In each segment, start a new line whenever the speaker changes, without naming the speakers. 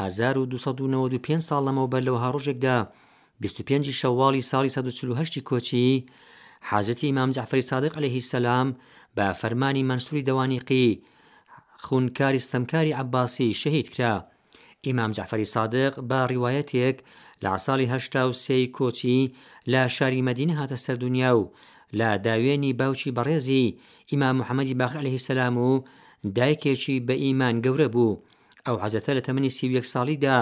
هەزار و دوو سەد و نەوەد و پێنج ساڵ لەمەوبەر لە وەها ڕۆژێکدا بیست و پێنجی شەوواڵی ساڵی سەد و چل و هەشتی کۆچیی، حەزرەتی ئیمام جەعفەری سادق عەلەیهی سەلام بە فەرمانی مەنسووری دەوانیقی، خونکاری ستەمکاری عەباسی، شەهید کرا. ئیمام جەعفەری سادق بە ڕیوایەتێک لە ساڵی هەشتا و سێ ی کۆچی لە شاری مەدینە هاتە سەر دونیا و لە داوێنی باوکی بەڕێزی، ئیمام محەمەدی باقر عەلەیهی سەلام و دایکێکی بە ئیمان گەورە بوو. ئەو عەزەتە لە تەمەنی سی و یەک ساڵیدا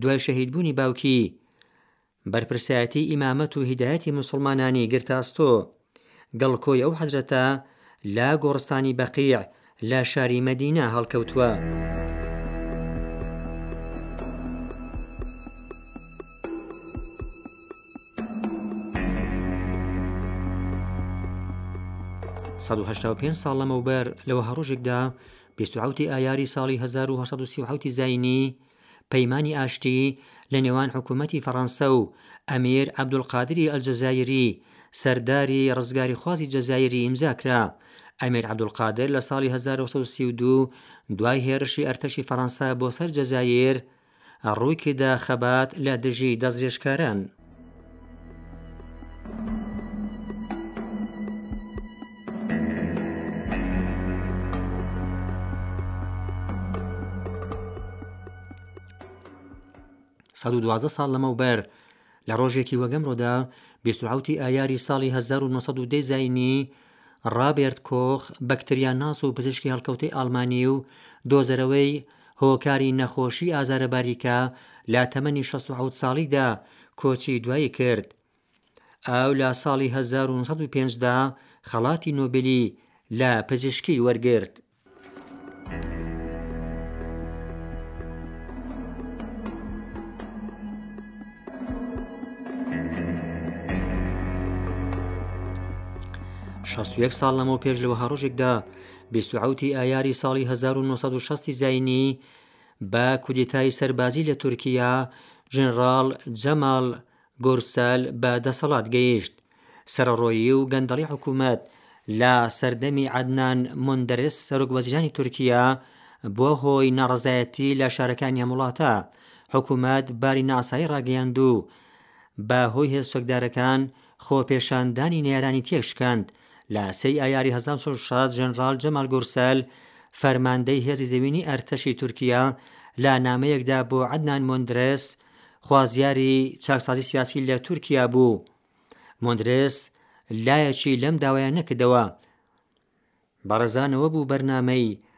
دوای شەهیدبوونی باوکی بەرپرسایەتی ئیمامەت و هیدایەتی موسڵمانانی گرتە ئەستۆ. گڵکۆی ئەو حەزرەتە لە گۆڕستانی بەقیع لە شاری مەدینە هەڵکەوتووە. سەد و هەشتا و پێنج ساڵ لەمەوبەر لە وەها ڕۆژێکدا بیست و حەوت ی ئایاری ساڵی هەزار و هەشت سەد و سی و حەوت زاینی، پەیمانی ئاشتی لە نێوان حکوومەتی فەڕانسە و ئەمیر عەبدولقادری ئەلجەزایری، سەرداری ڕزگاریخوازی جەزایری ئیمزا کرا. ئەمیر عەبدولقادر لە ساڵی هەزار و نۆ سەد و سی و دوو دوای هێرشی ئەرتەشی فەڕانسە بۆ سەر جەزایر، ڕوویکردا خەبات لە دژی دەستدرێژکاران. سەد و دوازدە ساڵ لەمەوبەر لە ڕۆژێکی وەگەمڕۆدا بیستوعوتی ئایاری ساڵی 1970 زینی ڕابێرت کۆخ بەکتریانناس و پزیشکی هەڵکەوتەی ئاڵمانی و دۆزەرەوەی هۆکاری نەخۆشی ئازارە باریکە لە تەمەنی شەست و حەوت ساڵیدا کۆچی دوایی کرد. ئاو لە ساڵی هەزار و نۆ سەد و پێنج دا خەڵاتی نۆبێلی لە پزیشکی وەرگرت. شەست و یەک ساڵ لەمەوپێش لە وەها ڕۆژێکدا، بیست و حەوت ی ئایاری ساڵی هەزار و نۆ سەد و شەست زاینی بە کودیتای سەربازی لە تورکیا ژنڕاڵ جەماڵ گۆرسەل بە دەسەڵات گەیشت سەرەڕۆیی و گەندەڵی حکوومەت لە سەردەمی عەدنان مندەرس سەرۆک وەزیرانی تورکیا بووە هۆی ناڕەزایەتی لە شارەکانی ئەم وڵاتە حکوومەت باری ناسایی ڕاگەیاند و بە هۆی هێز چەکدارەکان خۆپێشاندانی نێرانی تێشکاند لە سێی ئایاری هەزار و سێ سەد و شەست ژەنراڵ جەمال گورسەل فەرماندەی هێزی زەوینی ئەرتەشی تورکیا لە نامەیەکدا بۆ عەدنان مۆندرێس خوازیاری چاکسازی سیاسی لە تورکیا بوو مۆندرێس لایەکی لەم داوایە نەکردەوە بەڕێزانەوە بوو بەرنامەی